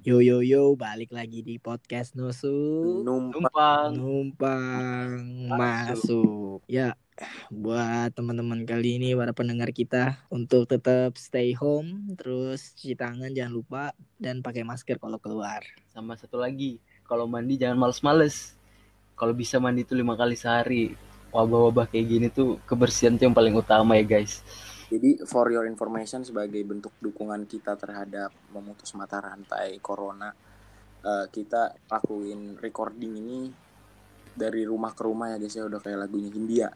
Yo yo yo, balik lagi di podcast Nusu. Numpang. Numpang masuk. Ya, buat teman-teman kali ini para pendengar kita untuk tetap stay home, terus cuci tangan jangan lupa dan pakai masker kalau keluar. Sama satu lagi, kalau mandi jangan males-males. Kalau bisa mandi tuh lima kali sehari. Wabah-wabah kayak gini tuh kebersihan tuh yang paling utama ya guys. Jadi for your information sebagai bentuk dukungan kita terhadap memutus mata rantai corona, uh, kita lakuin recording ini dari rumah ke rumah ya guys ya udah kayak lagunya Hindia.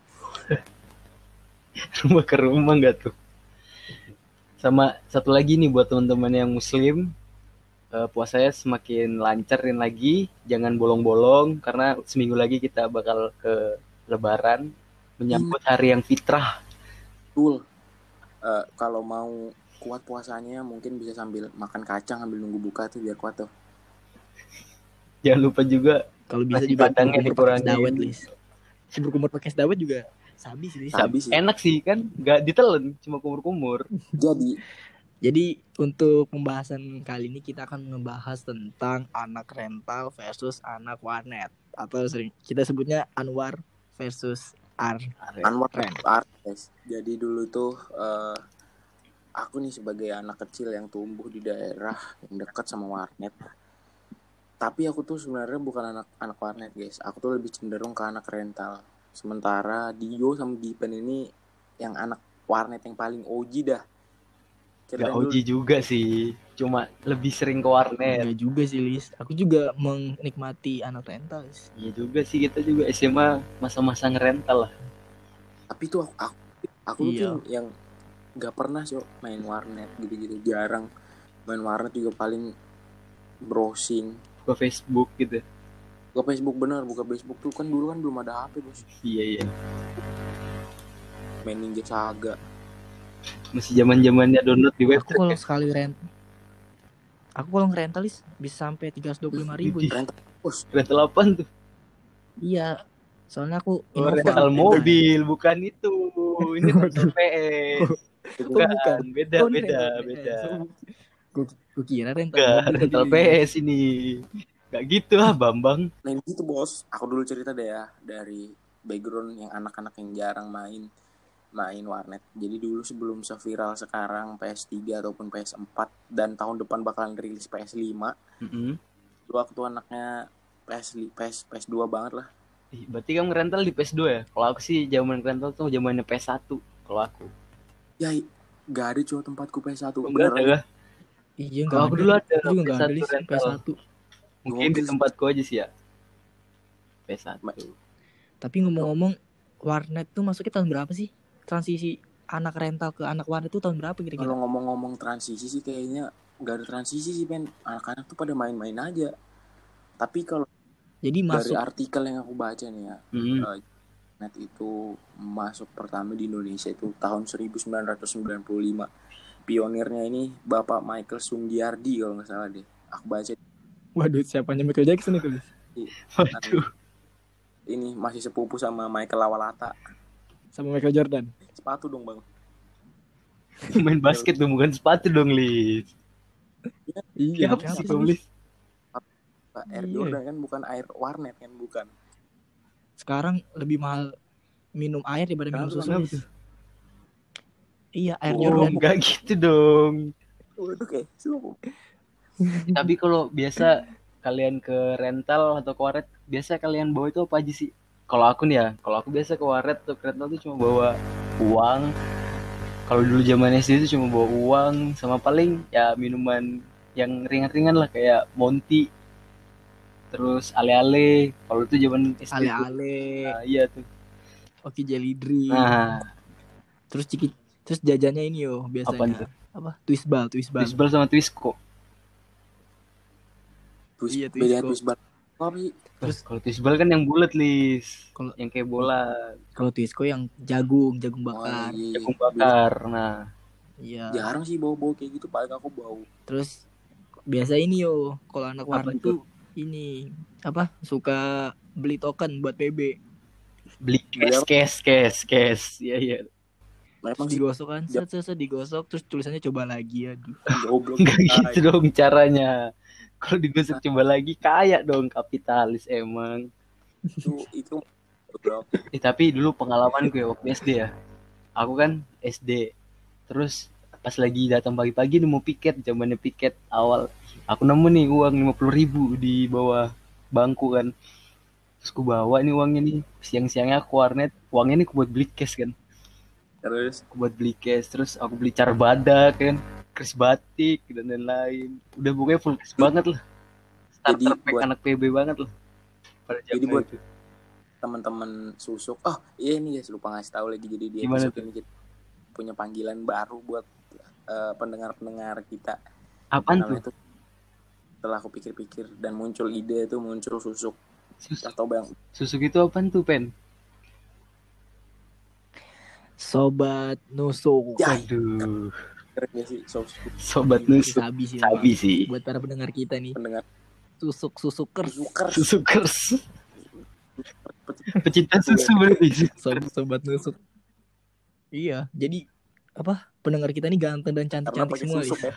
rumah ke rumah nggak tuh? Sama satu lagi nih buat teman-teman yang muslim, uh, puasanya semakin lancarin lagi, jangan bolong-bolong karena seminggu lagi kita bakal ke Lebaran menyambut hari yang fitrah. Betul uh, kalau mau kuat puasanya mungkin bisa sambil makan kacang sambil nunggu buka tuh biar kuat tuh. Jangan lupa juga kalau bisa juga padangnya dikurangi. Dawet, Lis. Si berkumur pakai dawet juga sabi sih, sabi sih. Enak sih kan, nggak ditelen, cuma kumur-kumur. Jadi jadi untuk pembahasan kali ini kita akan membahas tentang anak rental versus anak warnet atau sering kita sebutnya Anwar versus Ar Anwar Ar guys. Jadi dulu tuh uh, aku nih sebagai anak kecil yang tumbuh di daerah yang dekat sama warnet. Tapi aku tuh sebenarnya bukan anak anak warnet guys. Aku tuh lebih cenderung ke anak rental. Sementara Dio sama Gipen ini yang anak warnet yang paling OG dah. Gak OG juga sih cuma lebih sering ke warnet. Iya juga sih Lis. Aku juga menikmati anak rental. Iya juga sih kita juga SMA masa-masa ngerental lah. Tapi tuh aku aku, aku iya. tuh yang nggak pernah sih main warnet gitu-gitu jarang main warnet juga paling browsing buka Facebook gitu buka Facebook bener buka Facebook tuh kan dulu kan belum ada HP bos iya iya main Ninja Saga masih zaman zamannya download di web aku kalau sekali rent Aku kalau ngerentalis bisa sampai tiga ratus dua puluh lima ribu. Rental, rental apa tuh? Iya, soalnya aku oh, rental mobil bukan itu. Ini rental PS. Bukan, bukan. beda oh, beda beda. Gue kira rental Gak, rental PS ini. Gak gitu lah Bambang. Nah gitu bos. Aku dulu cerita deh ya dari background yang anak-anak yang jarang main main warnet. Jadi dulu sebelum seviral sekarang PS3 ataupun PS4 dan tahun depan bakalan rilis PS5. Mm -hmm. Dulu waktu anaknya PS PS PS2 banget lah. Berarti kamu rental di PS2 ya? Kalau aku sih zaman rental tuh zamannya PS1 kalau aku. Ya gak ada cowok tempatku PS1. Oh, enggak ada. Iya enggak. Kalau aku dulu ada juga enggak ada PS1. Mungkin di tempatku aja sih ya. PS1. Tapi ngomong-ngomong warnet tuh masuknya tahun berapa sih? Transisi anak rental ke anak warnet itu tahun berapa kira-kira? Kalau ngomong-ngomong transisi sih kayaknya nggak ada transisi sih Ben. Anak-anak tuh pada main-main aja. Tapi kalau jadi masuk dari artikel yang aku baca nih ya, hmm. uh, net itu masuk pertama di Indonesia itu tahun 1995. Pionirnya ini Bapak Michael Sunggiardi kalau nggak salah deh. Aku baca. Waduh, siapanya Michael Jackson itu? Waduh. Ini masih sepupu sama Michael Lawalata sama Michael Jordan. Sepatu dong bang. Main basket dong bukan sepatu dong Lis. iya. Siapa sih Lis? Air iya. Jordan kan bukan air warnet kan bukan. Sekarang lebih mahal minum air daripada minum susu. Iya air oh, Jordan. Enggak gitu dong. Waduh kayak Tapi kalau biasa kalian ke rental atau ke warnet, biasa kalian bawa itu apa aja sih? Kalau aku nih ya kalau aku biasa ke waret atau kereta tuh cuma bawa uang. Kalau dulu zaman SD itu cuma bawa uang sama paling ya minuman yang ringan-ringan lah kayak Monty. Terus ale-ale. Kalau itu zaman SD ale-ale. Nah, iya tuh. Oke jelly drink. Nah. Terus ciki terus jajannya ini yo biasanya. Apa, apa? Twist ball twist ball. Twist ball sama twist kok. Twist, iya, twist, twist ball tapi terus kalau tisbal kan yang bulat lis. Kalau yang kayak bola. kalau tisco yang jagung jagung bakar. oh, iya. jagung bakar nah. Iya. Jarang sih bau bau kayak gitu paling aku bau. Terus biasa ini yo kalau anak warna tuh ini apa suka beli token buat PB beli cash cash cash cash. Iya iya. Memang sih. digosok kan? Set, set, set, digosok terus tulisannya coba lagi aduh. Goblok. Enggak gitu dong caranya. Kalau digosok coba lagi kaya dong kapitalis emang. itu itu Eh tapi dulu pengalaman gue waktu SD ya. Aku kan SD. Terus pas lagi datang pagi-pagi nemu piket, zamannya piket awal. Aku nemu nih uang 50 ribu di bawah bangku kan. Terus aku bawa nih uangnya nih. Siang-siangnya aku warnet. Uangnya nih aku buat beli cash kan. terus Aku buat beli cash. Terus aku beli carbada kan. Kris batik dan lain-lain. Udah pokoknya full cash banget lah. Jadi Starter pack buat- anak PB banget lah. Pada Jadi buat- itu. teman-teman susuk oh iya nih guys lupa ngasih tahu lagi jadi di Gimana episode ini kita punya panggilan baru buat eh, pendengar-pendengar kita Apaan tuh? namanya tuh setelah aku pikir-pikir dan muncul ide itu muncul susuk Susuk, atau bang susuk itu apaan tuh pen? sobat nusuk Ya. Aduh. Keren gak sih Sobat nusuk. sabi sih Sabi sih. buat para pendengar kita nih pendengar susuk susukers susuker Susukers. Pecinta susu berarti. sobat sobat nusuk iya jadi apa pendengar kita nih ganteng dan cantik cantik semua susuk ya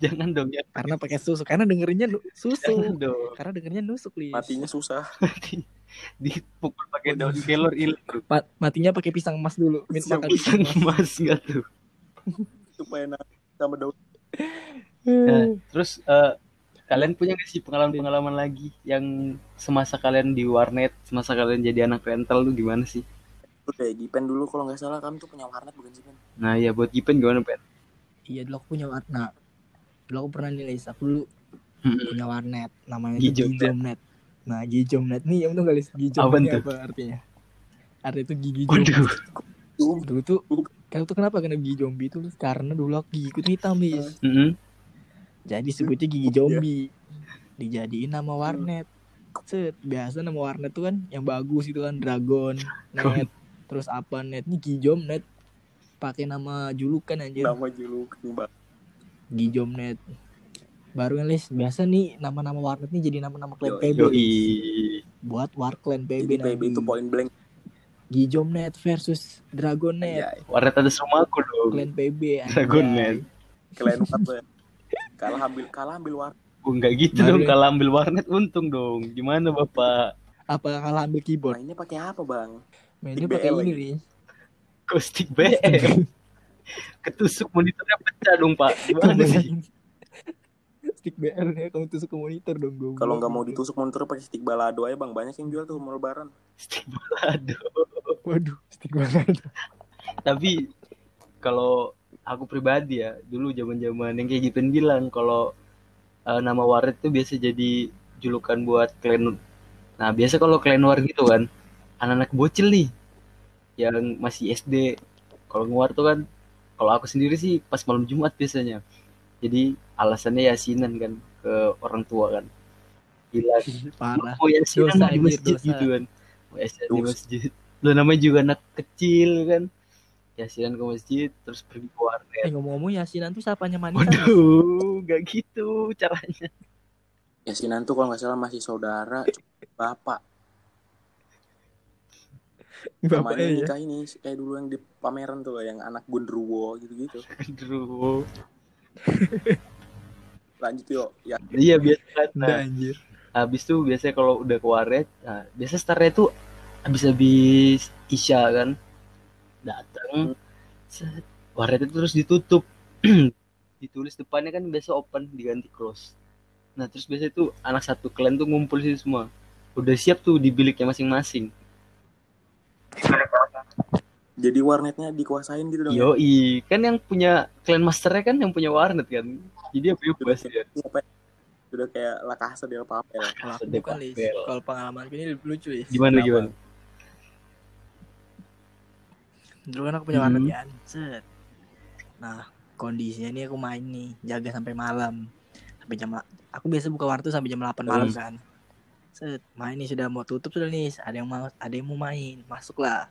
Jangan dong ya. karena pakai susuk karena dengerinnya Jangan susuk dong. karena dengernya nusuk Lis. matinya susah Dipukul pakai daun kelor. Ma- matinya pakai pisang emas dulu Min Pisang makan Pisang pisang emas emas enggak tuh. Supaya sama daun Nah, terus eh, kalian punya gak sih pengalaman-pengalaman lagi yang semasa kalian di warnet, semasa kalian jadi anak rental tuh gimana sih? Tuh deh Gipen dulu kalau nggak salah kamu tuh punya warnet bukan sih Pen Nah, ya buat Gipen gimana, Pen? iya dulu aku punya warna dulu aku pernah nih Lis. aku dulu Hmm. punya warnet namanya Gijomnet. Gijomnet nah Gijomnet nih yang tuh kali Gijom Apaan ini tuh? apa artinya artinya itu gigi jom Waduh. dulu tuh kan tuh kenapa kena gigi zombie itu karena dulu aku gigiku tuh hitam Lis. Mm-mm. jadi sebutnya gigi zombie. Dijadiin nama warnet. Set biasa nama warnet tuh kan yang bagus itu kan dragon net. Terus apa net? Ini gijom net. Pakai nama julukan anjir. Nama juluk nih bang gijom net. Baru yang list biasa nih nama-nama warnet nih jadi nama-nama klan PB buat war klan PB jadi PB itu point blank gijom net versus dragon net ya Warnet ada semua aku dong. klan PB anjay. Dragon Net. kalian apa ya kalah ambil kalah ambil warnet Oh, enggak gitu Baru dong kalau ambil warnet untung dong. Gimana Bapak? apa kalah ambil keyboard mainnya pakai apa bang mainnya pakai BL ini lagi. nih Kostik BM. Ketusuk monitornya pecah dong, Pak. Gimana sih? Stick BL ya kamu tusuk ke monitor dong gue kalau nggak mau ditusuk monitor pakai stick balado aja bang banyak yang jual tuh mau lebaran Stick balado. waduh stick BL Tapi kalau aku pribadi ya, dulu zaman-zaman yang kayak Gipen bilang kalau eh, nama warnet tuh biasa jadi julukan buat klan. Nah, biasa kalau klan war gitu kan, anak-anak bocil nih yang masih SD. Kalau ngeluar tuh kan, kalau aku sendiri sih pas malam Jumat biasanya. Jadi alasannya yasinan kan ke orang tua kan. Gila, parah oh yasinan Dosa, di masjid dosa. gitu kan. Oh, yasinan di masjid. Lo namanya juga anak kecil kan. Yasinan ke masjid terus pergi ke warnet. eh ngomong-ngomong Yasinan tuh siapanya Manita Waduh, gak gitu caranya. Yasinan tuh kalau nggak salah masih saudara bapak bapaknya namanya ya nikah ini kayak dulu yang di pameran tuh yang anak Gundruwo gitu-gitu Aduh. Lanjut yuk ya Iya biasa Nah, anjir habis tuh biasanya kalau udah ke warnet, nah, biasa startnya tuh habis-habis isya kan. Datang. set, Warnet itu terus ditutup. Ditulis depannya kan biasa open diganti close. Nah, terus biasa itu anak satu klan tuh ngumpul sih semua. Udah siap tuh di biliknya masing-masing. jadi warnetnya dikuasain gitu dong ya? Yoi, kan yang punya clan masternya kan yang punya warnet kan. Jadi dia bebas ya. Siapa ya? Udah kayak La Casa de Papel. kalau aku Sedih, bukan Lis Papel. kalau pengalaman ini lucu Lis Gimana Kenapa? gimana? dulu kan aku punya Hmm. warnet kan set nah kondisinya nih aku main nih jaga sampai malam sampai jam aku biasa buka warnet sampai jam 8 malam Hmm. kan set main nih sudah mau tutup sudah nih ada yang mau ada yang mau main masuklah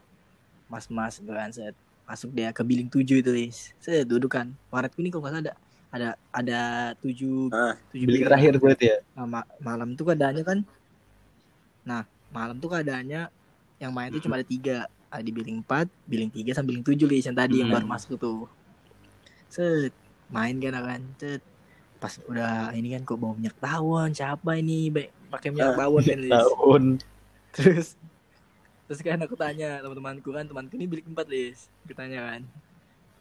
mas mas gitu kan set. Masuk dia ke billing 7 itu Lis. Set duduk kan warnetku ini kalau nggak ada ada ada tujuh Ah, tujuh Bilik billing. terakhir berarti ya. Nah, ma- malam tuh keadaannya kan nah malam tuh keadaannya yang main tuh cuma ada tiga. Ada di billing 4 billing 3 sama billing 7 Lis yang tadi yang Hmm. baru masuk tuh. Set main kan kan set. Pas udah ini kan kok bau minyak tawon siapa ini Be- pakai minyak Ah, tawon kan Lis. tahun terus terus kan aku tanya teman-temanku kan temanku ini bilik empat lis ditanya kan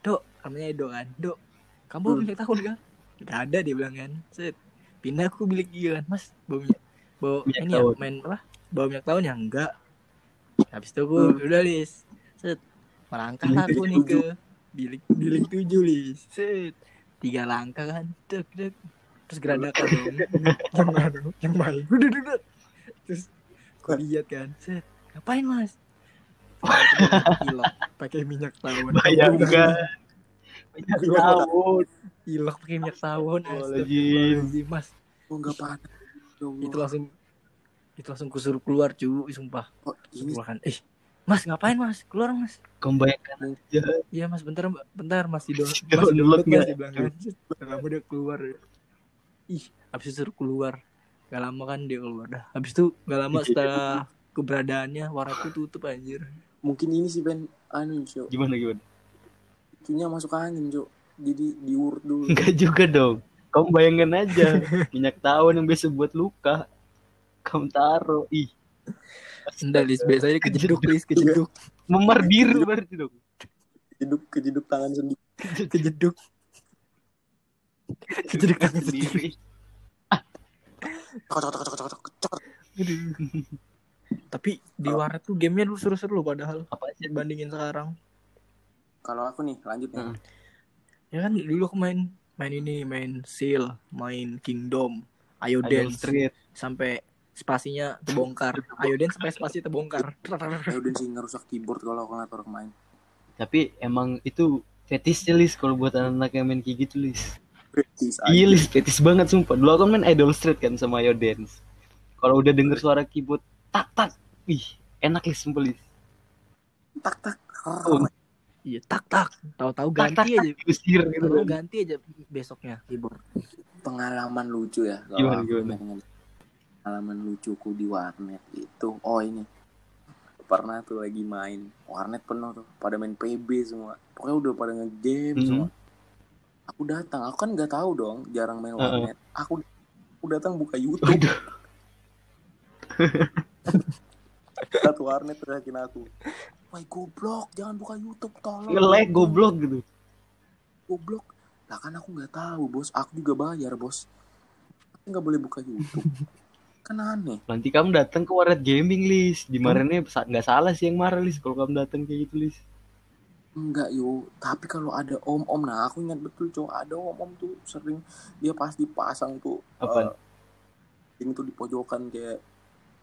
dok namanya Edo kan? Dok kamu Hmm. bilik tahun kan gak ada dia bilang kan. Set pindah aku bilik tiga kan mas. Bau minyak bau Minyak ini ya tawon. main apa? Bau minyak tahun ya? Enggak. Habis itu aku Hmm. udah lis set melangkah lah aku nih ke bilik bilik tujuh lis set tiga langkah kan. Dek dek. Terus geradakan dong. Yang mana yang udah. terus aku lihat kan. Set ngapain mas? Ilok. Pakai minyak tawon. Bayangkan banyak tahun ilok pakai minyak tawon. Astagfirullahaladzim, mas. Oh enggak panas. Ya Allah. itu langsung itu langsung kusuruh keluar cu sumpah. Oh, ini keluar kan eh mas ngapain mas? Keluar mas. Kau bayangkan aja. Iya mas bentar bentar download mas nggak? dia bilang kan Udah lama dia keluar. Ih habis itu suruh keluar. Gak lama kan dia keluar. Dah habis itu gak lama setelah keberadaannya warna itu tutup anjir mungkin ini sih Ben anu, Cok. gimana gimana Itunya masuk angin, Cok. Jadi diurut dulu. enggak juga dong kamu bayangkan aja minyak tawon yang biasa buat luka kamu taruh ih Enggak, Lis. Biasanya kejeduk, Lis. Kejeduk. memar biru berarti dong Kejeduk kejeduk tangan sendiri. Kejeduk. Kejeduk tangan sendiri. Cok, cok, cok, cok, cok, cok, cok. Tapi di warnet tuh gamenya dulu seru-seru padahal. apa aja Dibandingin sekarang. Kalau aku nih, lanjut nih. Heeh. Ya kan dulu aku main main ini, main Seal, main Kingdom, Ayo Dance. Street Sampai spasinya terbongkar. Ayo Dance sampai spasi terbongkar. Ya udah sih ngerusak keyboard kalau aku ngeliat orang main. tapi emang itu fetisnya lis kalau buat anak-anak yang main kayak gitu lis Gratis iya aja. lis fetis banget sumpah dulu aku main Idol Street kan sama Ayo Dance kalau udah denger suara keyboard tak tak ih enak lis sumpah lis Tak tak. Oh. Iya, tak tak. Tahu-tahu tak tak ganti tak aja. diusir gitu Tahu ganti aja besoknya keyboard. Pengalaman lucu ya. Gimana, aku gimana? Pengalaman lucuku di warnet itu. Oh ini. Pernah tuh lagi main. Warnet penuh tuh. Pada main PB semua. Pokoknya udah pada nge-game Mhm. semua. Aku datang. Aku kan nggak tahu dong. Jarang main warnet. Aku aku datang buka YouTube. Satu warnet teriakin aku. Woi goblok, jangan buka YouTube tolong. nge-lag goblok gitu Goblok. Lah kan aku nggak tahu, Bos. Aku juga bayar, Bos. Nggak boleh buka YouTube. kan aneh. nanti kamu datang ke warnet gaming lis dimarahinnya sa- nggak salah sih yang marah lis kalau kamu datang kayak gitu lis Enggak, yo. Tapi kalau ada om-om, nah aku ingat betul, cowok ada om-om tuh sering dia pasti pasang tuh Apaan? eh, ini tuh di pojokan kayak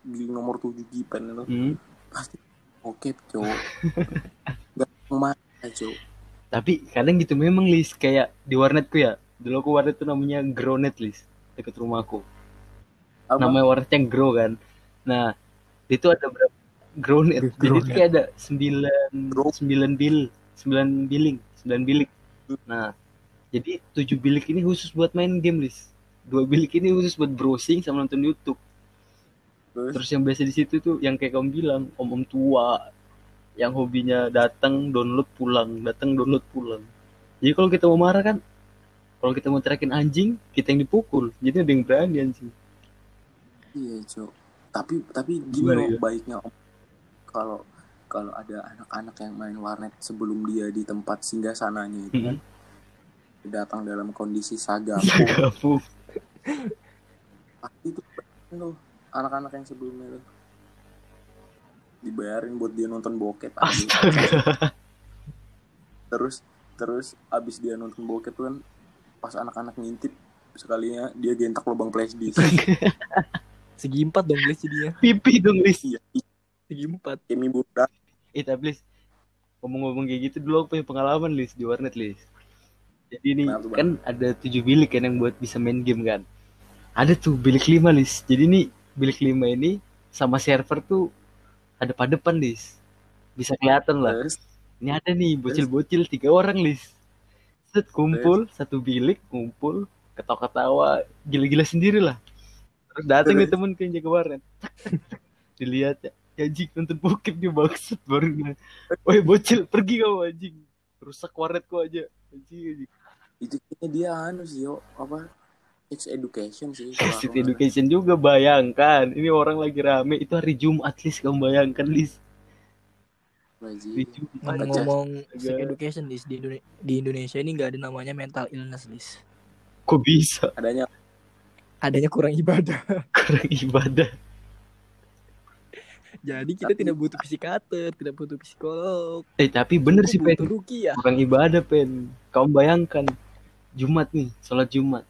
di nomor 7 gipen itu Hmm. pasti oke, cowok. Enggak mana, cowok. Tapi kadang gitu memang Lis kayak di warnetku ya. Dulu aku warnet tuh namanya Gronet Lis deket rumahku. Apa? Namanya warnetnya Grow kan. Nah, itu ada berapa Gronet. Jadi Gronet. itu kayak ada 9 Grow. 9 bil, 9 billing, 9 bilik. Nah, jadi 7 bilik ini khusus buat main game Lis. Dua bilik ini khusus buat browsing sama nonton YouTube. Terus, Terus yang biasa di situ tuh yang kayak kamu bilang, om-om tua yang hobinya datang download pulang, datang download pulang. Jadi kalau kita mau marah kan, kalau kita mau teriakin anjing, kita yang dipukul. Jadi ada yang berani anjing. iya, cowok. Tapi tapi Gimana, loh ya? baiknya om. Kalau kalau ada anak-anak yang main warnet sebelum dia di tempat singgah sananya itu kan datang dalam kondisi Gabung. pasti itu tuh anak-anak yang sebelumnya tuh dibayarin buat dia nonton bokep. Astaga. terus terus abis dia nonton bokep tuh kan pas anak-anak ngintip sekalinya dia gentak lubang flash disk Segi empat dong, Lis jadinya. Pipi dong Lis. iya Segi empat. Emi Buddha Eh tapi ngomong-ngomong kayak gitu dulu aku punya pengalaman Lis di warnet Lis. Jadi ini kan ada tujuh bilik kan yang buat bisa main game kan. Ada tuh bilik lima Lis. Jadi ini bilik lima ini sama server tuh ada padepan Lis. Bisa kelihatan lah. terus Ini ada nih bocil-bocil tiga orang Lis. Set kumpul satu bilik kumpul ketawa-ketawa gila-gila sendiri lah. Terus datang nih temen ke yang jaga warnet. Dilihat ya. ya anjing nonton bokep dia maksud baru bilang, Woi bocil pergi kau anjing rusak warnetku aja anjing anjing itu kayaknya dia anu sih yo apa sex education sih ngeliat. education juga bayangkan. Ini orang lagi rame itu hari Jumat Lis kamu bayangkan Lis. Bajing. hari Jumat. Pecah. ngomong Agak. sex education Lis di, Indone- di Indonesia ini nggak ada namanya mental illness Lis. Kok bisa? Adanya. Adanya kurang ibadah. Kurang ibadah. Jadi kita Tapi- tidak butuh psikiater tidak butuh psikolog. Eh tapi bener sih pen. rukiah. Bukan ibadah pen. Kamu bayangkan Jumat nih sholat Jumat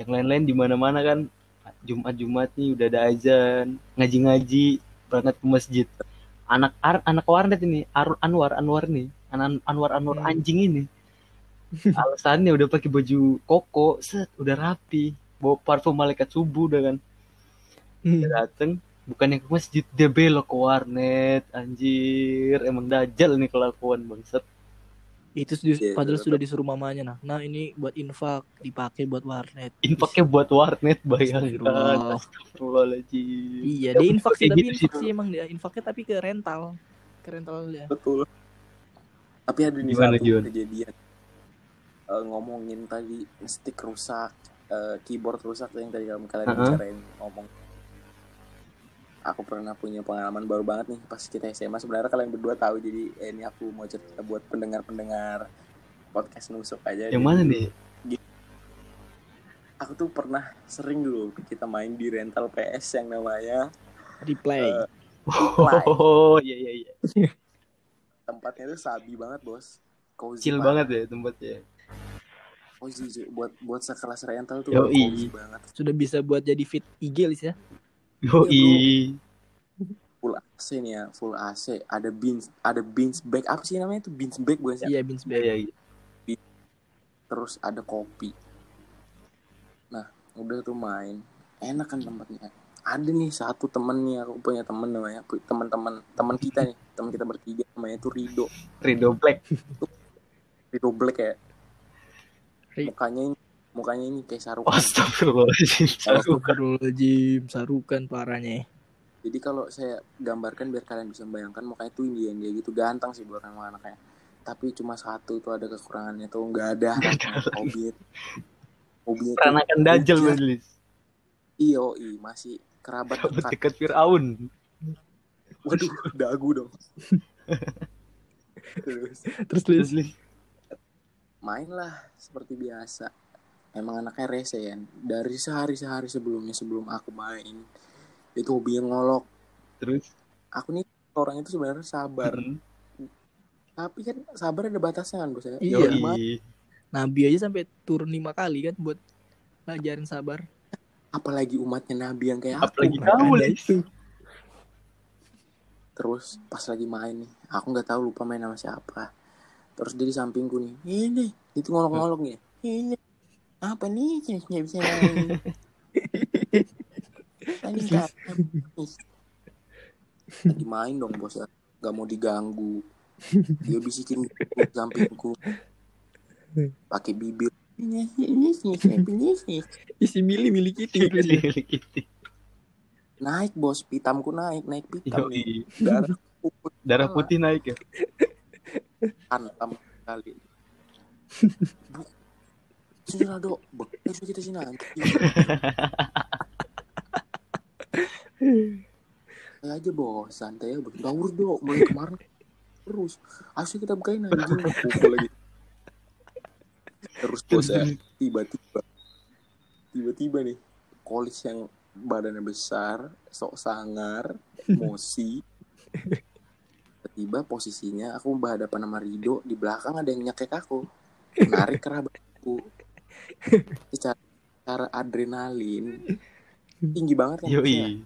yang lain-lain di mana-mana kan. Jumat Jumat nih udah ada azan ngaji-ngaji berangkat ke masjid. Anak ar- anak warnet ini Ar- Anwar Anwar nih. Anak Anwar Anwar Hmm. anjing ini. Alasannya udah pakai baju koko set udah rapi. Bawa parfum malaikat subuh udah kan. Hmm. dia dateng bukannya ke masjid dia belok ke warnet anjir. Emang dajal nih kelakuan bangsat itu sudah- Iya, padahal iya. sudah disuruh mamanya. Nah nah ini buat infak dipakai buat warnet. Infaknya buat warnet bayangkan iya Ya, dia infak sih tapi gitu sih infak sih emang dia. Infaknya tapi ke rental. Ke rental dia. Betul. Tapi ada Gimana, satu Gion? kejadian. Eh, ngomongin tadi stick rusak eh, keyboard rusak yang tadi kamu kalian Uh-uh. bicarain ngomong aku pernah punya pengalaman baru banget nih pas kita SMA sebenarnya kalian berdua tahu jadi eh, ini aku mau cerita buat pendengar-pendengar podcast nusuk aja yang mana nih? Aku tuh pernah sering dulu kita main di rental PS yang namanya replay. Eh, oh iya iya iya. Tempatnya tuh sabi banget bos. Cozy chill banget. ya tempatnya. Cuy. buat buat sekelas rental tuh cozy banget. Sudah bisa buat jadi fit IG Lis ya yoi. Full AC nih ya full AC ada beans ada beans bag. Apa sih namanya itu? Beans bag bukan sih? Iya beans iya iya iya. terus ada kopi. Nah udah tuh main. Enak kan tempatnya. Ada nih satu temen nih aku punya temen namanya. Teman-teman teman kita nih. Teman kita bertiga namanya tuh Rido. Rido Black. Rido Black ya. Mukanya ini mukanya ini kayak sarukan Astagfirullahaladzim. Astagfirullahaladzim sarukan parahnya. Jadi kalau saya gambarkan biar kalian bisa membayangkan mukanya tuh Indian dia gitu. Ganteng sih buat sama anaknya tapi cuma satu itu ada kekurangannya tuh nggak ada. Hobinya tuh peranakan dajal. Majelis. Iyo i masih kerabat dekat. dekat Fir'aun. Waduh dagu dong. Terus terus Terus, Lis Lis. mainlah seperti biasa emang anaknya rese ya dari sehari sehari sebelumnya sebelum aku main itu hobinya ngolok. Terus? Aku nih orang itu sebenarnya sabar. Mm. tapi kan sabar ada batasnya kan bos ya? Iya. Nabi aja sampai turun lima kali kan buat ngajarin sabar. Apalagi umatnya nabi yang kayak aku. Apalagi Makanya kamu Lis. Itu terus pas lagi main nih aku nggak tahu lupa main sama siapa. Terus dia di sampingku nih ini itu ngolok-ngolok nih. Ini apa nih jenisnya bisa main Tadi lagi main dong bos. Ya nggak mau diganggu. Dia bisikin di sampingku. Pakai bibir. Ini ini ini ini ini isi mili milik kita Gitu. naik bos. Pitamku naik naik pitam. Yoi. darah putih. Darah putih naik ya? Hantam kali sudah dok. Bekas kita sini nanti saya aja bos. Santai ya bergaur dok. Mulai kemarin terus. Asli kita bukain anjing. Lagi. Terus bos ya. Tiba-tiba. Tiba-tiba nih kolis yang badannya besar sok sangar emosi tiba posisinya aku berhadapan sama Rido. Di belakang ada yang nyekek aku. Narik kerabatku secara, secara adrenalin tinggi banget kan ya. Yoi.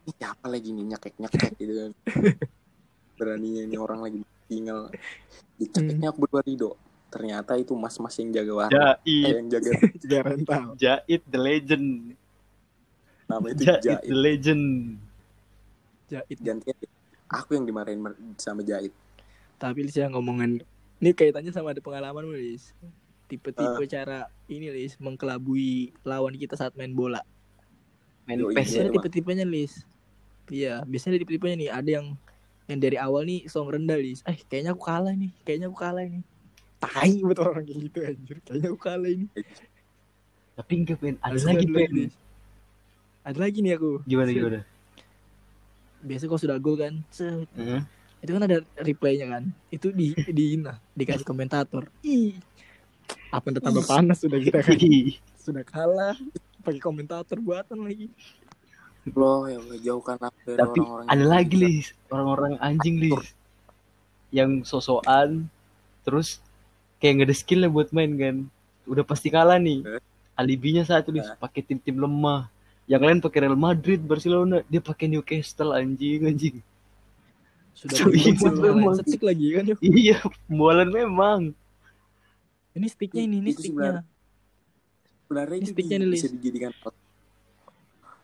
ini siapa lagi nih nyekek nyekek gitu kan. Beraninya ini orang lagi tinggal. Dicekeknya aku berdua Rido. Ternyata itu mas-mas yang jaga warna eh, Jait, yang jaga juga rental. Jait the legend. nama itu Jait Jait. the legend. jahit gantian aku yang dimarahin sama Jait. Tapi Lis ya ngomongin ini kaitannya sama ada pengalaman Lis tipe-tipe cara ini Lis mengkelabui lawan kita saat main bola Main Yoi, PES ya. gimana, Biasanya tipe-tipenya Lis Iya, biasanya di tipenya nih ada yang yang dari awal nih song rendah lis. Eh, kayaknya aku kalah nih. Kayaknya aku kalah nih. Tai betul orang kayak gitu anjir. Kayaknya aku kalah ini. Tapi enggak pen, ada Harus lagi pen. Lis. Ada lagi nih aku. Gimana gimana? Biasa kalau sudah gol kan, set, Heeh. itu kan ada replaynya kan. Itu di di nah, dikasih komentator. Ih. Apa yang tambah panas sudah kita kan. Sudah kalah. Pakai komentator buatan lagi. Loh yang dari Tapi orang-orang ada lagi lis, orang-orang anjing lis, yang sosokan, terus kayak nggak ada skill buat main kan, udah pasti kalah nih. Eh. Alibinya satu lis, Nah. pakai tim-tim lemah. Yang lain pakai Real Madrid, Barcelona, dia pakai Newcastle anjing anjing. Sudah So, iya, memang. lagi kan. Iya, pembolan memang. Ini sticknya ini, ini sticknya. sebenarnya Ini sticknya di- nih, bisa dijadikan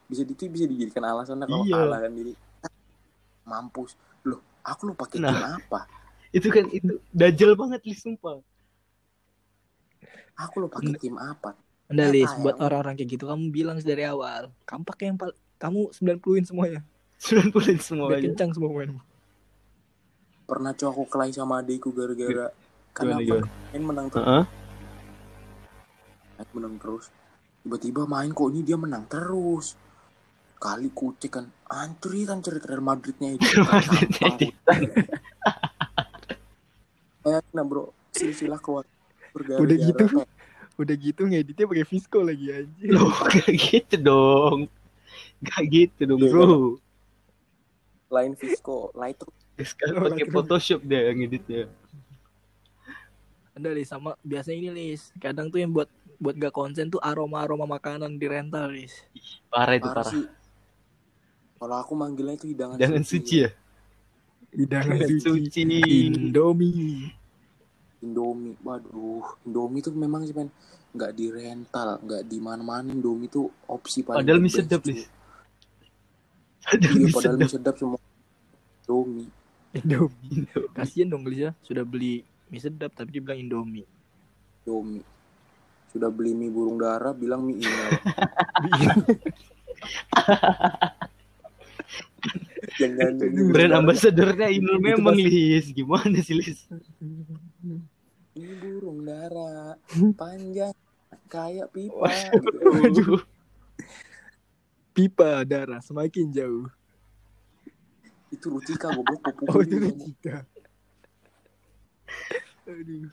bisa itu bisa dijadikan alasan kalau Iya. kalah kan jadi "Ah, mampus loh aku lu pakai Nah. apa Itu kan itu dajal banget lis sumpah. aku lu pakai tim apa Udah Eh, Lis, ayam. buat orang-orang kayak gitu kamu bilang dari awal. Kamu pakai yang pal- kamu 90-in semuanya. 90 Biar semuanya. kencang semua mainmu. pernah cowok aku kelahi sama adikku gara-gara karena Gimana, gimana? main menang terus Heeh. main menang terus tiba-tiba main kok ini dia menang terus kali kucek kan ya kan cerita Real Madridnya itu kayak nah bro silsilah keluar bergara Udah gitu. Udah gitu ngeditnya pakai Visco lagi anjir. Loh, gak gitu dong. Gak gitu dong, Iya, bro. lain Visco Lightroom Sekarang pakai. Photoshop deh yang editnya. Ada Lis sama biasanya ini Lis. Kadang tuh yang buat buat gak konsen tuh aroma-aroma makanan di rental Lis. Parah itu parah kalau aku manggilnya itu hidangan Jangan suci ya. Hidangan suci. suci. Indomie. Indomie, waduh, Indomie tuh memang sih men nggak di rental, nggak di mana-mana Indomie tuh opsi paling Padahal mie sedap. Lis. Padahal Iya, mie padahal sedap. mie sedap semua Indomie. Indomie. Kasian dong Lis ya. Sudah beli mie sedap tapi dibilang Indomie. Indomie. Sudah beli mie burung dara, bilang mie email. Jangan Brand ambassadornya Inul memang Lis. Gimana sih Lis? Mie burung dara, panjang, kayak pipa. gitu. Pipa darah semakin jauh. Itu Rutika goblok Oh itu kita. Aduh.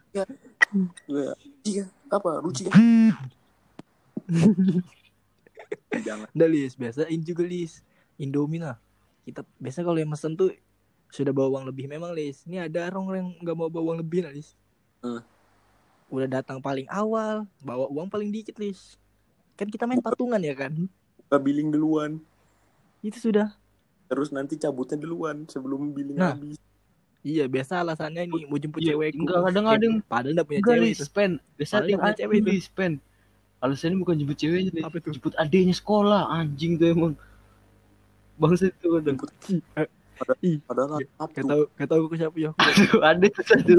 Iya, apa? Ruci. Jangan. Udah Lis, biasain juga Lis. Indomie lah. Kita biasa kalau yang mesen tuh sudah bawa uang lebih memang Lis. Ini ada orang yang nggak mau bawa uang lebih lah Lis. Hmm. Udah datang paling awal, bawa uang paling dikit Lis. Kan kita main patungan ya kan. Kita billing duluan. Itu sudah. Terus nanti cabutnya duluan sebelum billing Nah. habis. Iya biasa alasannya nih mau jemput Iya, cewekku. enggak, kadang ada yang- Padahal enggak punya Enggak cewek itu. Pen. Biasa Padahal yang punya ada cewek itu. Lis, Pen. Alasannya bukan jemput ceweknya, Lis. Apa tuh? Jemput adeknya sekolah. Anjing tuh emang. Bangsa itu kadang. Jemput Ih, padahal Iya. Gak tahu gak tahu aku siapa ya. Aduh, ada tuh satu.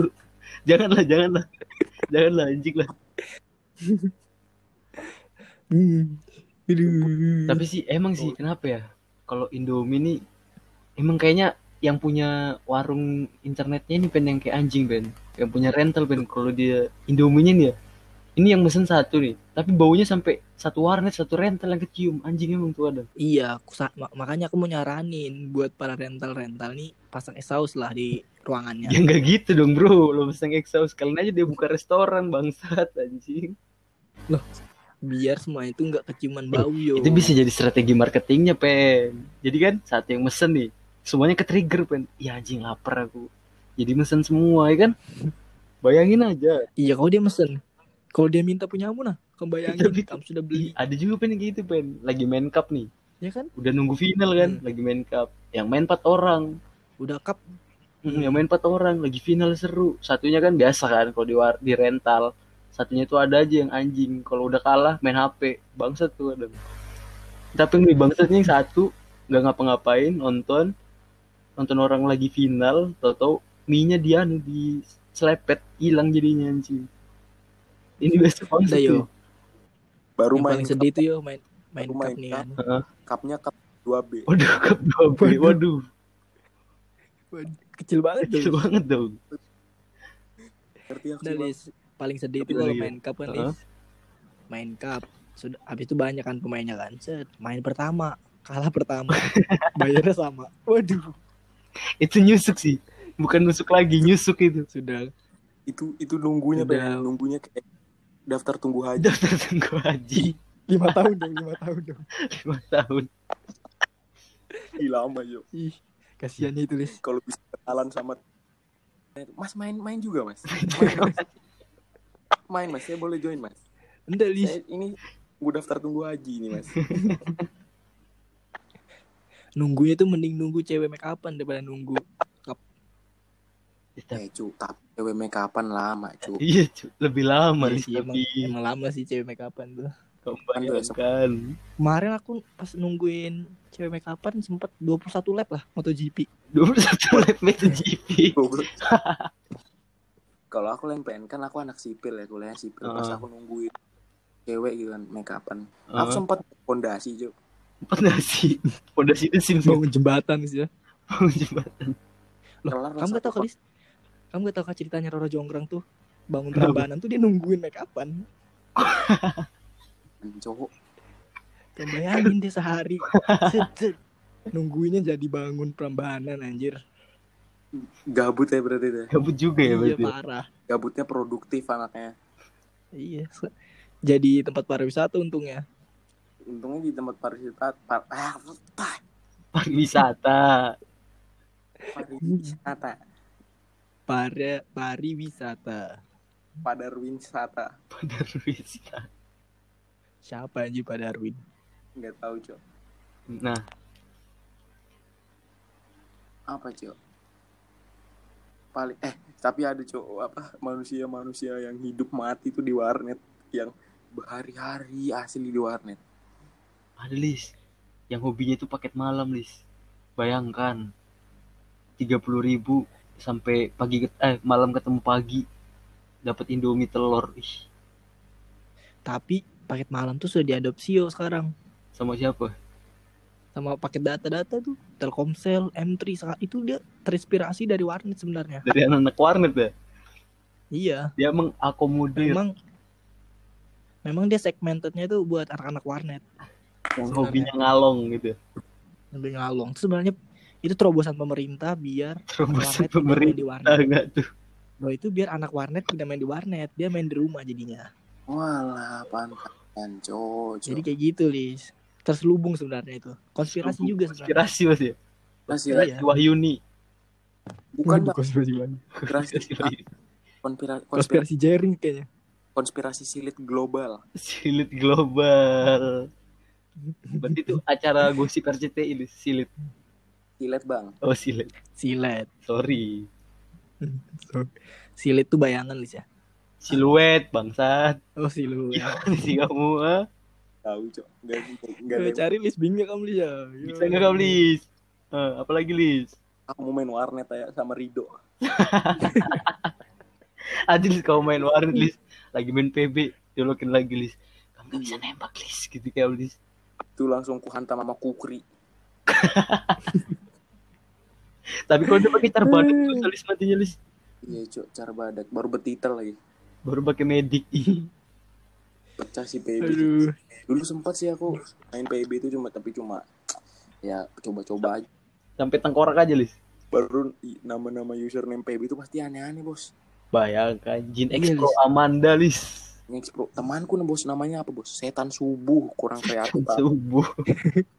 Janganlah, janganlah. Janganlah anjing lah. Tapi sih emang sih kenapa ya? Kalau Indomie nih emang kayaknya yang punya warung internetnya ini pen yang kayak anjing pen, yang punya rental pen. Kalau dia Indominya nih ya, ini yang mesen satu nih, tapi baunya sampai satu warnet, satu rental yang kecium. Anjing emang tuh ada. Iya, aku makanya aku mau nyaranin buat para rental-rental nih pasang exhaust lah di ruangannya. Ya nggak gitu dong bro, lo mesen exhaust kalian aja dia buka restoran bangsat anjing. Biar semua itu nggak keciuman bau yo. Itu bisa jadi strategi marketingnya pen. Jadi kan saat yang mesen nih, semuanya ke trigger pen. Ya anjing lapar aku. Jadi mesen semua ya kan. Bayangin aja. Iya, kalau dia mesen. Kalau dia minta punyamu nah, kamu bayangin Tapi- kamu sudah beli, ada juga pen gitu pen. Lagi main cup nih. ya kan? Udah nunggu final kan, Hmm. lagi main cup. Yang main empat orang. Udah cup Hmm, yang main empat orang, lagi final seru. Satunya kan biasa kan kalau di di rental. Satunya itu ada aja yang anjing. Kalau udah kalah main HP. Bangsat tuh ada. Tapi yang bangsatnya yang satu nggak ngapa-ngapain nonton nonton orang lagi final tau-tau mie-nya dia anu di selepet hilang jadinya anjing. Ini udah bangsat yo. Baru Yang main paling sedih tuh yo main main Baru cup main nih cup. kan. Cupnya cup 2B. Waduh, cup 2B. Waduh, Waduh, kecil banget kecil tuh. banget dong. Nah, Bang. Lis, paling sedih itu kalau main cup kan. Main cup. Sudah habis itu banyak kan pemainnya kan. Set, main pertama, kalah pertama. Bayarnya sama. Waduh, Itu nyusuk sih. Bukan nusuk lagi, nyusuk itu. sudah Itu itu nunggunya Udah. pengen nunggunya kayak daftar tunggu haji. Daftar tunggu haji lima tahun dong, lima tahun dong. 5 tahun. Ih, lama yo. Ih, kasihannya itu, Lis. Kalau bisa kenalan sama Mas main main juga mas. Main, mas. main mas, saya boleh join mas. Enggak, Lis. Saya ini gue daftar tunggu haji ini mas. Nunggunya tuh mending nunggu cewek make upan daripada nunggu. Eh cu, tapi cewek make upan lama cu. Iya, cu. lebih lama Iya sih, emang, emang lama sih cewek make upan tuh. Kemarin aku pas nungguin cewek make upan sempet 21 lap lah MotoGP. 21 lap MotoGP. Kalau aku yang pengen kan aku anak sipil ya kuliah sipil pas Heeh. aku nungguin cewek gitu kan make upan. Aku Heeh. sempat fondasi cu. Pondasi. Pondasi itu sim Bangun jembatan sih ya. bangun jembatan. Loh, Kelar kamu gak tau Kalis? Kamu gak tau kah ceritanya Roro Jonggrang tuh? Bangun Kenapa? Prambanan tuh dia nungguin make upan. cowok. Kamu bayangin dia sehari. Nungguinnya jadi bangun Prambanan anjir. Gabut ya berarti deh. Gabut juga ya iya berarti. parah. Gabutnya produktif anaknya. Iya. Jadi tempat pariwisata untungnya. Untungnya di tempat pariwisata par, ah, ah, Pariwisata. pariwisata Para pariwisata. padarwisata Pariwisata. Siapa anjir Pak Darwin? nggak tahu cok Nah, apa cok paling eh tapi ada cok apa manusia manusia yang hidup mati tuh di warnet yang berhari-hari asli di warnet ada Lis. Yang hobinya itu paket malam, Lis. Bayangkan. 30.000 ribu sampai pagi eh malam ketemu pagi dapat Indomie telur. Ih, Tapi paket malam tuh sudah diadopsi yo sekarang. sama siapa? Sama paket data-data tuh Telkomsel, M3 saat itu dia terinspirasi dari warnet sebenarnya. Dari anak-anak warnet ya. Iya, Dia mengakomodir memang memang dia segmentednya itu buat anak-anak warnet. Yang sebenarnya. hobinya ngalong gitu. Lebih ngalong. Itu sebenarnya itu terobosan pemerintah biar Terobosan pemerintah di warnet. enggak tuh. Bahwa itu biar anak warnet tidak main di warnet, dia main di rumah jadinya. walah pantan cok Jadi kayak gitu, Lis. Terselubung sebenarnya itu. Konspirasi juga sebenarnya. Konspirasi Mas ya. konspirasi Iya. Wahyuni. bukan bang konspirasi konspirasi Wahyuni. konspirasi, konspirasi, Konspirasi jaring kayaknya. konspirasi silit global Silit global. Berarti itu acara gosip RCTI Lis. Silit. silet bang Oh, silit. Silet. Sorry. Silet tuh bayangan, Lis ya. Siluet bangsat. Oh, siluet. Gimana sih kamu? ah? tahu cok nggak nggak Gue ada cari Lis bingung kamu Lis ya. Bisa nggak kamu Lis? Eh, apalagi Lis? aku mau main warnet ya sama Rido Lis kau main warnet Lis. Lagi main PB. Jolokin lagi Lis. Kamu nggak bisa nembak Lis. Gitu kayak Lis. Tuh langsung kuhantam sama kukri Tapi kalau udah pakai cara badak susah Lis matinya Lis. iya cok cara badak baru betitel lagi Baru pakai medik. pecah si PB Aduh. dulu sempat sih aku main PB itu cuma tapi cuma ya coba-coba aja Sampai tengkorak aja Lis. baru nama-nama username PB itu pasti aneh-aneh bos Bayangkan Jin X Iya, Pro Lis. Amanda Lis. Next bro temanku nih bos namanya apa bos setan subuh kurang kreatif Pak. Subuh.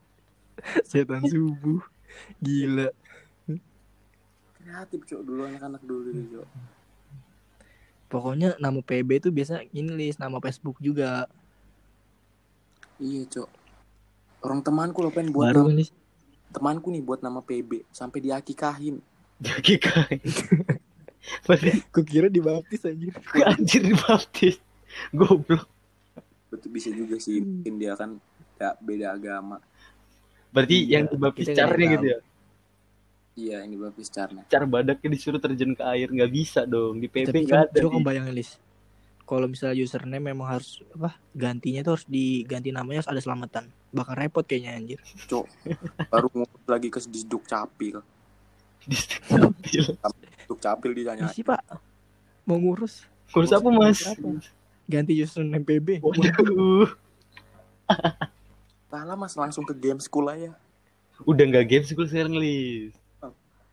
Setan subuh. Gila. kreatif cok dulu anak-anak dulu dulu cok Pokoknya nama PB itu biasa ini Lis, nama Facebook juga. iya cok orang temanku loh pengen buat Baru nama, Lis. temanku nih buat nama PB sampai diakikahin kai. Berarti Gue kira dibaptis anjir. anjir dibaptis. Goblok. betul bisa juga sih mungkin dia kan ya, beda agama Berarti Iya, yang caranya tahu. gitu ya. iya ini baptis caranya Cara badaknya disuruh terjun ke air nggak bisa dong. Di Tapi nggak ada. coba bayangin Lis. kalau misalnya username memang harus apa gantinya tuh harus diganti namanya harus ada selamatan bakal repot kayaknya anjir Cok, baru ngurus lagi ke Disduk Capil. Distabil. Disduk Capil ditanya. Sih pak mau ngurus Kurus apa mas? Ganti username PB Waduh. Salah mas langsung ke game school aja. Udah nggak game school sekarang Lis.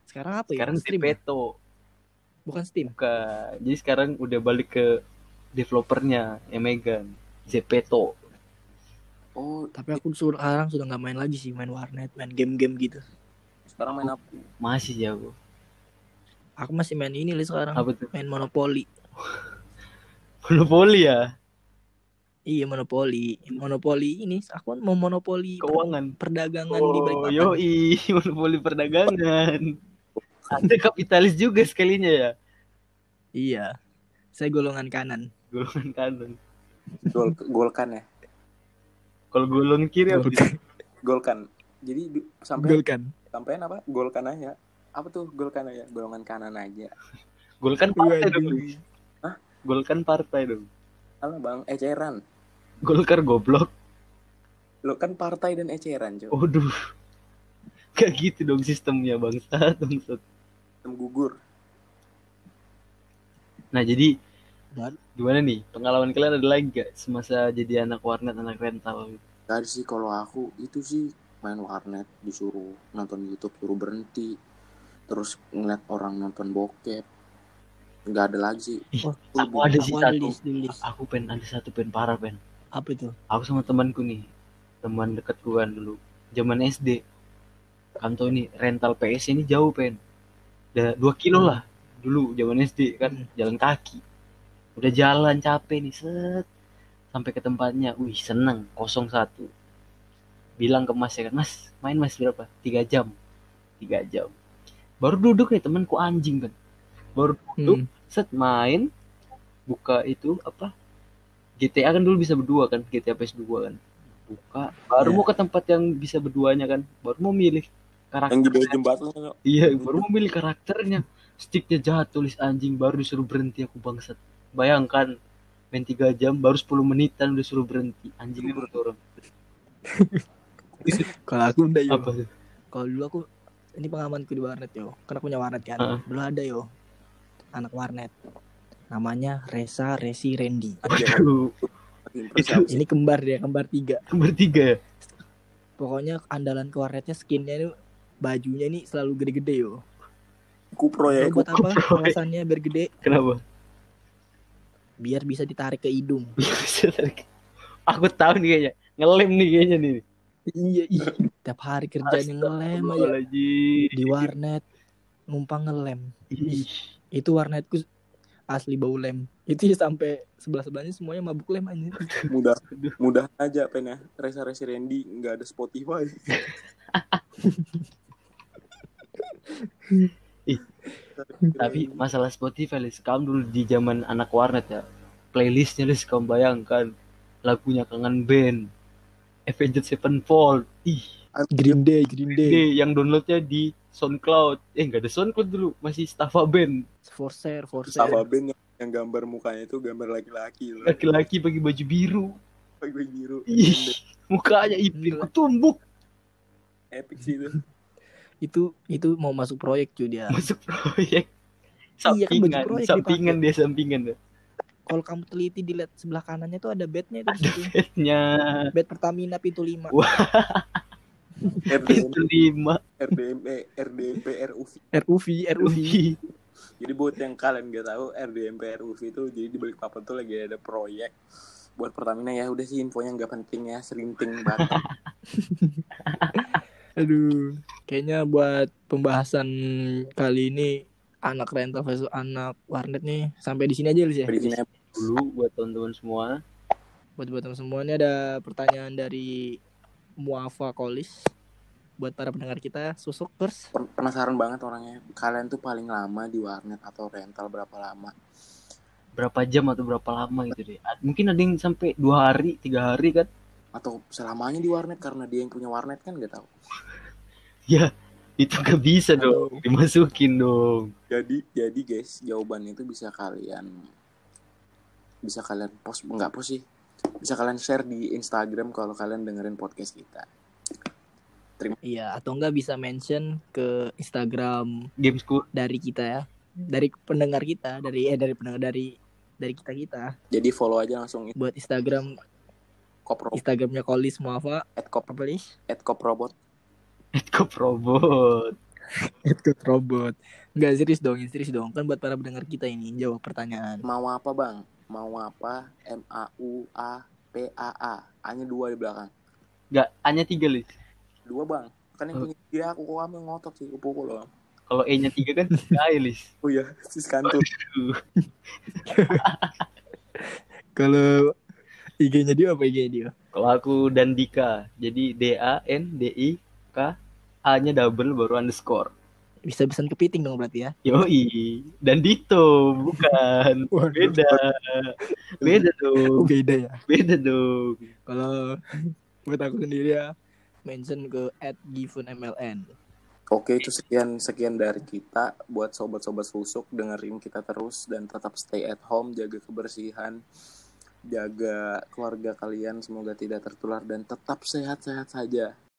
sekarang apa ya Sekarang Stream ya? Zepeto. bukan Steam Bukan. Jadi sekarang udah balik ke developernya yang megang. Zepeto. Oh, tapi aku sekarang sudah nggak main lagi sih main warnet main game-game gitu sekarang main apa? Masih ya aku. aku masih main ini li sekarang Apa tuh? main monopoli Monopoli ya? iya monopoli monopoli ini aku mau monopoli per- Keuangan. perdagangan di Oh, Balikpapan yoi, monopoli perdagangan. Ada kapitalis juga sekalinya ya. iya saya golongan kanan Golongan kanan. Gol golkan ya. Kalau golongan kiri apa? Golkan. Golkan. Jadi sampai Golkan. sampai apa? Golkan aja. Apa tuh golkan aja? Golongan kanan aja. Golkan partai dong. Golkan partai dong. Salah bang, eceran. Golkar goblok. Lo kan partai dan eceran, Cok. Waduh. Kayak gitu dong sistemnya bangsat, bangsat. Tem gugur. Nah, jadi Dan- gimana nih? Pengalaman kalian ada lagi gak semasa jadi anak warnet, anak rental? Tadi sih kalau aku itu sih main warnet disuruh nonton YouTube suruh berhenti. Terus ngeliat orang nonton bokep. Nggak ada lagi sih. Ih, Wah, aku ada sih satu. list, di list. Aku pen ada satu pen parah pen. apa itu Aku sama temanku nih, teman dekat gua dulu, zaman SD. Kantor ini rental PS ini jauh pen, udah dua kilo Hmm. lah dulu zaman SD kan Hmm. jalan kaki. Udah jalan capek nih set sampai ke tempatnya, wih seneng kosong satu. Bilang ke mas ya kan, mas main mas berapa? Tiga jam, tiga jam. Baru duduk nih temanku anjing kan, baru duduk Hmm. set main buka itu apa GTA kan dulu bisa berdua kan GTA PS2 kan. Buka baru Iya. mau ke tempat yang bisa berduanya kan baru mau milih karakter. Yang di bawah jembatan iya baru mau milih karakternya. Sticknya jatuh tulis anjing baru disuruh berhenti aku bangsat. Bayangkan main 3 jam baru 10 menitan udah suruh berhenti. Anjing menurut orang. Kalau aku udah yo. Kalau dulu aku ini pengalamanku di warnet yo. Karena aku punya warnet kan. Heeh. dulu ada yo anak warnet. Namanya Reza Resi Randy. Aduh, ini kembar dia kembar tiga. Bertiga ya? Pokoknya andalan ke warnetnya skinnya itu bajunya ini selalu gede-gede yo. Kupro ya. Buat apa? Ya. alasannya biar gede. Kenapa? Biar bisa ditarik ke hidung. Aku tahu nih kayaknya. Ngelem nih kayaknya nih. Iya iya. Tiap hari kerjanya ngelem aja di warnet numpang ngelem. Ih, itu warnetku asli bau lem. Itu ya sampai sebelah sebelahnya semuanya mabuk lem aja Mudah mudah aja pen ya. Resa Resi Randy nggak ada Spotify. Ih, tapi masalah Spotify Lis, kamu dulu di zaman anak warnet ya. Playlistnya Lis kamu bayangkan. Lagunya kangen band Avenged Sevenfold. Ih. Green Day Green Day. Ini yang downloadnya di SoundCloud. Eh nggak ada SoundCloud dulu. Masih Staffa Band. Forser Forser sama band yang, yang gambar mukanya itu gambar laki-laki loh. laki-laki pakai baju biru. Pakai baju biru. ih mukanya ipin. Tumbuk Epic sih itu. itu itu mau masuk proyek cuy dia. Masuk proyek. Iya, kan sampingan. proyek sampingan dia sampingan ya. kalau kamu teliti dilihat sebelah kanannya tuh ada bednya itu situ. bednya. Bed Pertamina pintu 5 Wah. RDM, pintu lima. RDMP, RDMP, RUV. RUV RUV Jadi buat yang kalian gak tahu RDMP RUV itu jadi di balik papan tuh lagi ada proyek buat Pertamina. Ya udah sih infonya nggak penting ya serinting banget. Aduh kayaknya buat pembahasan kali ini anak rental versus anak warnet nih sampai di sini aja Lis ya? Di sini dulu buat teman-teman semua. Buat buat teman semua ini ada pertanyaan dari Muafa Kolis buat para pendengar kita susuk first pen- penasaran banget orangnya. Kalian tuh paling lama di warnet atau rental berapa lama? Berapa jam atau berapa lama gitu deh. Mungkin ada yang sampai dua hari tiga hari kan? Atau selamanya di warnet karena dia yang punya warnet kan gak tahu. Ya itu gak bisa dong. Aduh. dimasukin dong. Jadi jadi guys jawaban itu bisa kalian bisa kalian post nggak post sih. Bisa kalian share di Instagram kalau kalian dengerin podcast kita Iya, atau enggak bisa mention ke Instagram Gamesku dari kita ya. Dari pendengar kita, dari eh dari pendengar dari dari kita kita. jadi follow aja langsung Buat Instagram kopro Instagramnya Kolis Muafa at kop apa Lis? at koprobot Edkop Robot Itu robot. Enggak serius dong, serius dong. Kan buat para pendengar kita ini jawab pertanyaan. mau apa bang mau apa M A U A P A A A nya dua di belakang Gak, hanya tiga Lis dua bang. Kan yang punya dia aku kok yang ngotot sih kupu loh Kalau E nya tiga kan Sky Lis. Oh iya sis kantor Kalau IG-nya dia apa IG-nya dia? Kalau aku dan Dika Jadi D A N D I K A nya double baru underscore. Bisa pesan kepiting dong berarti ya. Yoi Dan Dito Bukan Beda. Beda Oh, dong beda ya. Beda dong. Kalau buat aku sendiri ya mention ke @givenmln. Oke itu sekian sekian dari kita buat sobat-sobat susuk dengerin kita terus dan tetap stay at home jaga kebersihan jaga keluarga kalian semoga tidak tertular dan tetap sehat-sehat saja